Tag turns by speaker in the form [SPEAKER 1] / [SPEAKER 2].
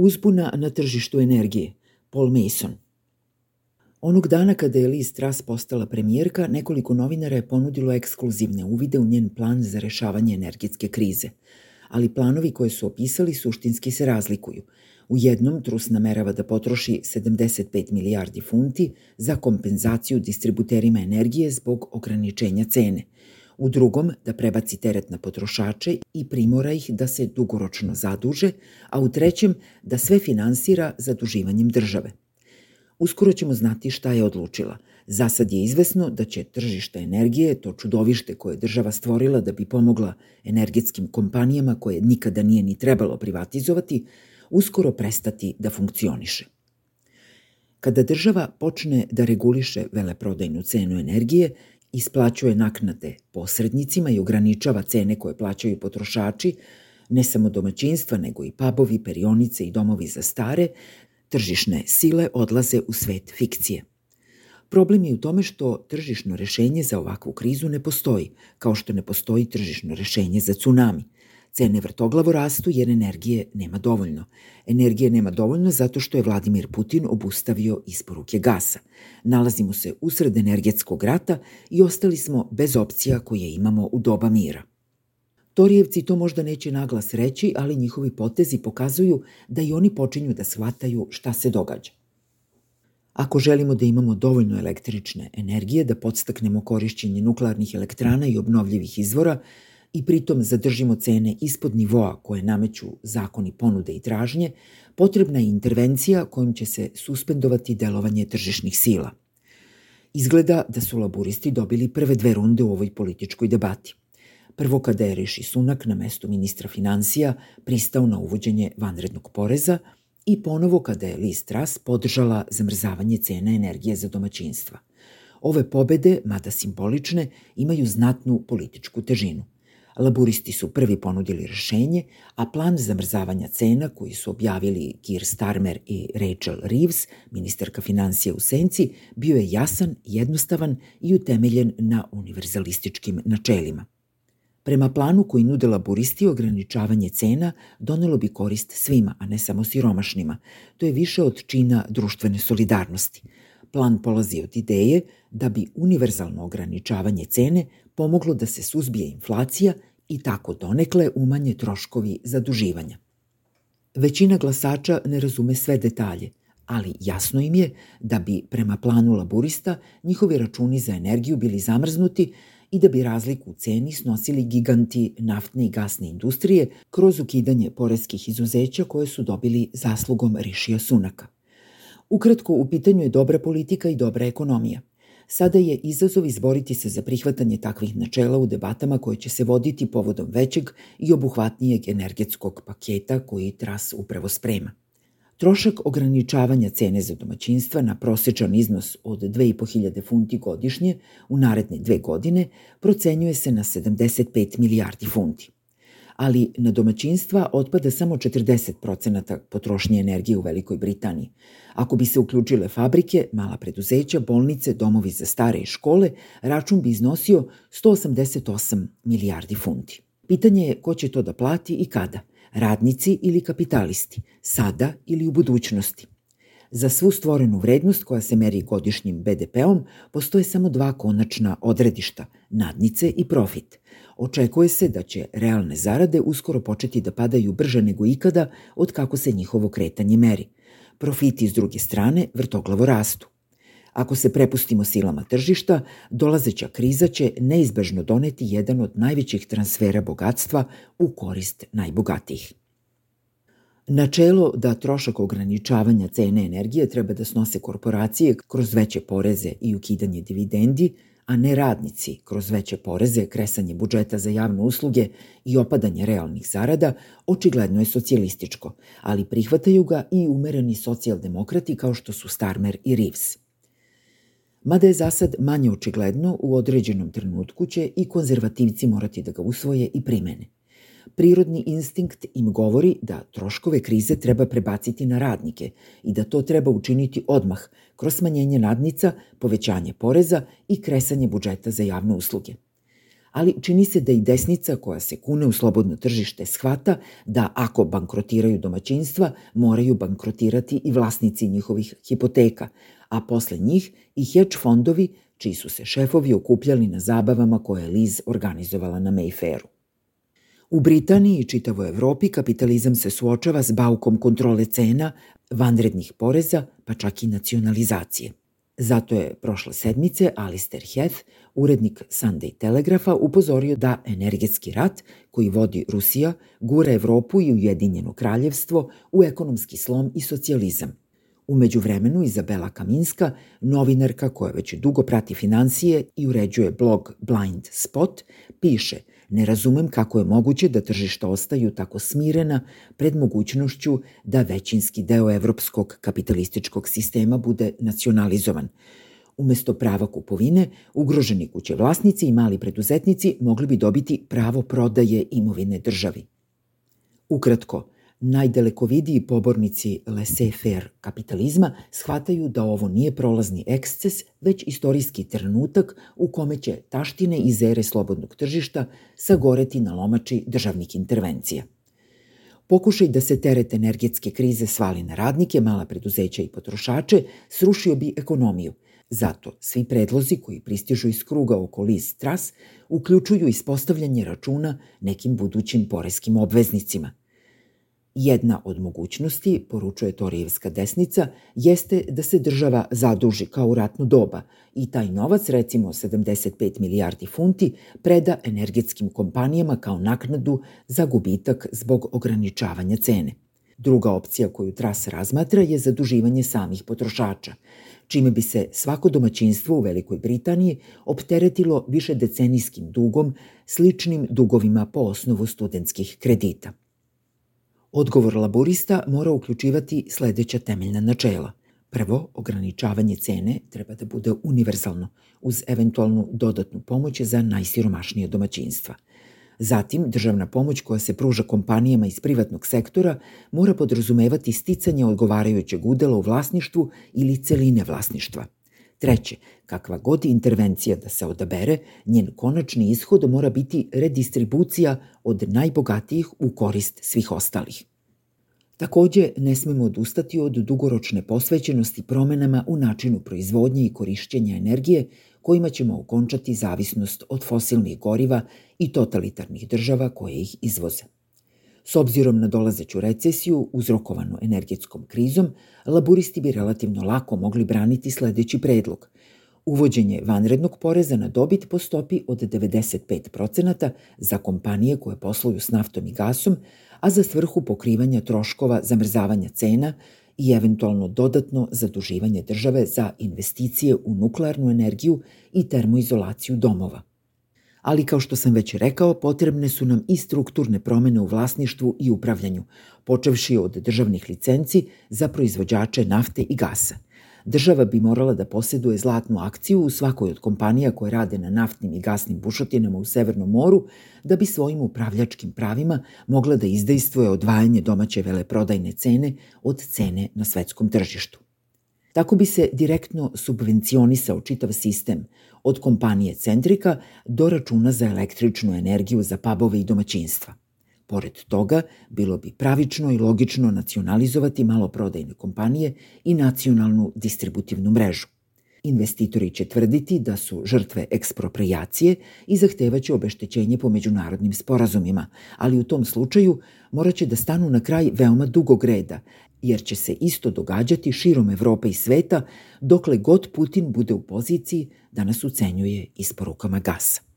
[SPEAKER 1] Uzbuna na tržištu energije. Paul Mason. Onog dana kada je Liz Truss postala premijerka, nekoliko novinara je ponudilo ekskluzivne uvide u njen plan za rešavanje energetske krize. Ali planovi koje su opisali suštinski se razlikuju. U jednom Trus namerava da potroši 75 milijardi funti za kompenzaciju distributerima energije zbog ograničenja cene – u drugom da prebaci teret na potrošače i primora ih da se dugoročno zaduže, a u trećem da sve finansira zaduživanjem države. Uskoro ćemo znati šta je odlučila. Za sad je izvesno da će tržište energije, to čudovište koje je država stvorila da bi pomogla energetskim kompanijama koje nikada nije ni trebalo privatizovati, uskoro prestati da funkcioniše. Kada država počne da reguliše veleprodajnu cenu energije, isplaćuje naknade posrednicima i ograničava cene koje plaćaju potrošači, ne samo domaćinstva, nego i pubovi, perionice i domovi za stare, tržišne sile odlaze u svet fikcije. Problem je u tome što tržišno rešenje za ovakvu krizu ne postoji, kao što ne postoji tržišno rešenje za tsunami – Cene vrtoglavo rastu jer energije nema dovoljno. Energije nema dovoljno zato što je Vladimir Putin obustavio isporuke gasa. Nalazimo se usred energetskog rata i ostali smo bez opcija koje imamo u doba mira. Torijevci to možda neće naglas reći, ali njihovi potezi pokazuju da i oni počinju da shvataju šta se događa. Ako želimo da imamo dovoljno električne energije, da podstaknemo korišćenje nuklearnih elektrana i obnovljivih izvora, i pritom zadržimo cene ispod nivoa koje nameću zakoni ponude i tražnje, potrebna je intervencija kojom će se suspendovati delovanje tržišnih sila. Izgleda da su laburisti dobili prve dve runde u ovoj političkoj debati. Prvo kada je Riši Sunak na mestu ministra financija pristao na uvođenje vanrednog poreza i ponovo kada je Liz Truss podržala zamrzavanje cena energije za domaćinstva. Ove pobede, mada simbolične, imaju znatnu političku težinu – Laburisti su prvi ponudili rešenje, a plan zamrzavanja cena koji su objavili Keir Starmer i Rachel Reeves, ministarka financija u Senci, bio je jasan, jednostavan i utemeljen na univerzalističkim načelima. Prema planu koji nude laburisti, ograničavanje cena donelo bi korist svima, a ne samo siromašnima. To je više od čina društvene solidarnosti. Plan polazi od ideje da bi univerzalno ograničavanje cene pomoglo da se suzbije inflacija i tako donekle umanje troškovi zaduživanja. Većina glasača ne razume sve detalje, ali jasno im je da bi prema planu laburista njihovi računi za energiju bili zamrznuti i da bi razliku u ceni snosili giganti naftne i gasne industrije kroz ukidanje poreskih izuzeća koje su dobili zaslugom Rišija Sunaka. Ukratko, u pitanju je dobra politika i dobra ekonomija. Sada je izazov izboriti se za prihvatanje takvih načela u debatama koje će se voditi povodom većeg i obuhvatnijeg energetskog paketa koji Tras upravo sprema. Trošak ograničavanja cene za domaćinstva na prosečan iznos od 2500 funti godišnje u naredne dve godine procenjuje se na 75 milijardi funti ali na domaćinstva otpada samo 40% potrošnje energije u Velikoj Britaniji. Ako bi se uključile fabrike, mala preduzeća, bolnice, domovi za stare i škole, račun bi iznosio 188 milijardi funti. Pitanje je ko će to da plati i kada, radnici ili kapitalisti, sada ili u budućnosti. Za svu stvorenu vrednost koja se meri godišnjim BDP-om postoje samo dva konačna odredišta, nadnice i profit. Očekuje se da će realne zarade uskoro početi da padaju brže nego ikada od kako se njihovo kretanje meri. Profiti s druge strane vrtoglavo rastu. Ako se prepustimo silama tržišta, dolazeća kriza će neizbežno doneti jedan od najvećih transfera bogatstva u korist najbogatijih. Načelo da trošak ograničavanja cene energije treba da snose korporacije kroz veće poreze i ukidanje dividendi, a ne radnici kroz veće poreze, kresanje budžeta za javne usluge i opadanje realnih zarada, očigledno je socijalističko, ali prihvataju ga i umereni socijaldemokrati kao što su Starmer i Reeves. Mada je zasad manje očigledno, u određenom trenutku će i konzervativci morati da ga usvoje i primene – Prirodni instinkt im govori da troškove krize treba prebaciti na radnike i da to treba učiniti odmah kroz smanjenje nadnica, povećanje poreza i kresanje budžeta za javne usluge. ali čini se da i desnica koja se kune u slobodno tržište shvata da ako bankrotiraju domaćinstva, moraju bankrotirati i vlasnici njihovih hipoteka, a posle njih i hedge fondovi čiji su se šefovi okupljali na zabavama koje je Liz organizovala na Mayfairu. U Britaniji i čitavoj Evropi kapitalizam se suočava s baukom kontrole cena, vanrednih poreza, pa čak i nacionalizacije. Zato je prošle sedmice Alistair Heath, urednik Sunday Telegrafa, upozorio da energetski rat koji vodi Rusija gura Evropu i Ujedinjeno kraljevstvo u ekonomski slom i socijalizam. Umeđu vremenu Izabela Kaminska, novinarka koja već dugo prati financije i uređuje blog Blind Spot, piše – Ne razumem kako je moguće da tržišta ostaju tako smirena pred mogućnošću da većinski deo evropskog kapitalističkog sistema bude nacionalizovan. Umesto prava kupovine, ugroženi kuće vlasnici i mali preduzetnici mogli bi dobiti pravo prodaje imovine državi. Ukratko, Najdalekovidiji pobornici laissez-faire kapitalizma shvataju da ovo nije prolazni eksces, već istorijski trenutak u kome će taštine iz ere slobodnog tržišta sagoreti na lomači državnih intervencija. Pokušaj da se teret energetske krize svali na radnike, mala preduzeća i potrošače srušio bi ekonomiju. Zato svi predlozi koji pristižu iz kruga oko Liz Truss uključuju ispostavljanje računa nekim budućim poreskim obveznicima – Jedna od mogućnosti, poručuje Torijevska desnica, jeste da se država zaduži kao u ratno doba i taj novac, recimo 75 milijardi funti, preda energetskim kompanijama kao naknadu za gubitak zbog ograničavanja cene. Druga opcija koju Tras razmatra je zaduživanje samih potrošača, čime bi se svako domaćinstvo u Velikoj Britaniji opteretilo više decenijskim dugom, sličnim dugovima po osnovu studentskih kredita. Odgovor laborista mora uključivati sledeća temeljna načela. Prvo, ograničavanje cene treba da bude univerzalno, uz eventualnu dodatnu pomoć za najsiromašnije domaćinstva. Zatim, državna pomoć koja se pruža kompanijama iz privatnog sektora mora podrazumevati sticanje odgovarajućeg udela u vlasništvu ili celine vlasništva. Treće, kakva god intervencija da se odabere, njen konačni ishod mora biti redistribucija od najbogatijih u korist svih ostalih. Takođe, ne smemo odustati od dugoročne posvećenosti promenama u načinu proizvodnje i korišćenja energije kojima ćemo okončati zavisnost od fosilnih goriva i totalitarnih država koje ih izvoze. S obzirom na dolazeću recesiju uzrokovanu energetskom krizom, laburisti bi relativno lako mogli braniti sledeći predlog – uvođenje vanrednog poreza na dobit po stopi od 95% za kompanije koje posluju s naftom i gasom, a za svrhu pokrivanja troškova zamrzavanja cena i eventualno dodatno zaduživanje države za investicije u nuklearnu energiju i termoizolaciju domova. Ali kao što sam već rekao, potrebne su nam i strukturne promene u vlasništvu i upravljanju, počevši od državnih licenci za proizvođače nafte i gasa – Država bi morala da posjeduje zlatnu akciju u svakoj od kompanija koje rade na naftnim i gasnim bušotinama u Severnom moru, da bi svojim upravljačkim pravima mogla da izdejstvuje odvajanje domaće veleprodajne cene od cene na svetskom tržištu. Tako bi se direktno subvencionisao čitav sistem, od kompanije Centrika do računa za električnu energiju za pubove i domaćinstva – Pored toga, bilo bi pravično i logično nacionalizovati maloprodajne kompanije i nacionalnu distributivnu mrežu. Investitori će tvrditi da su žrtve ekspropriacije i zahtevaće obeštećenje po međunarodnim sporazumima, ali u tom slučaju moraće da stanu na kraj veoma dugog reda, jer će se isto događati širom Evrope i sveta dokle god Putin bude u poziciji da nas ucenjuje isporukama gasa.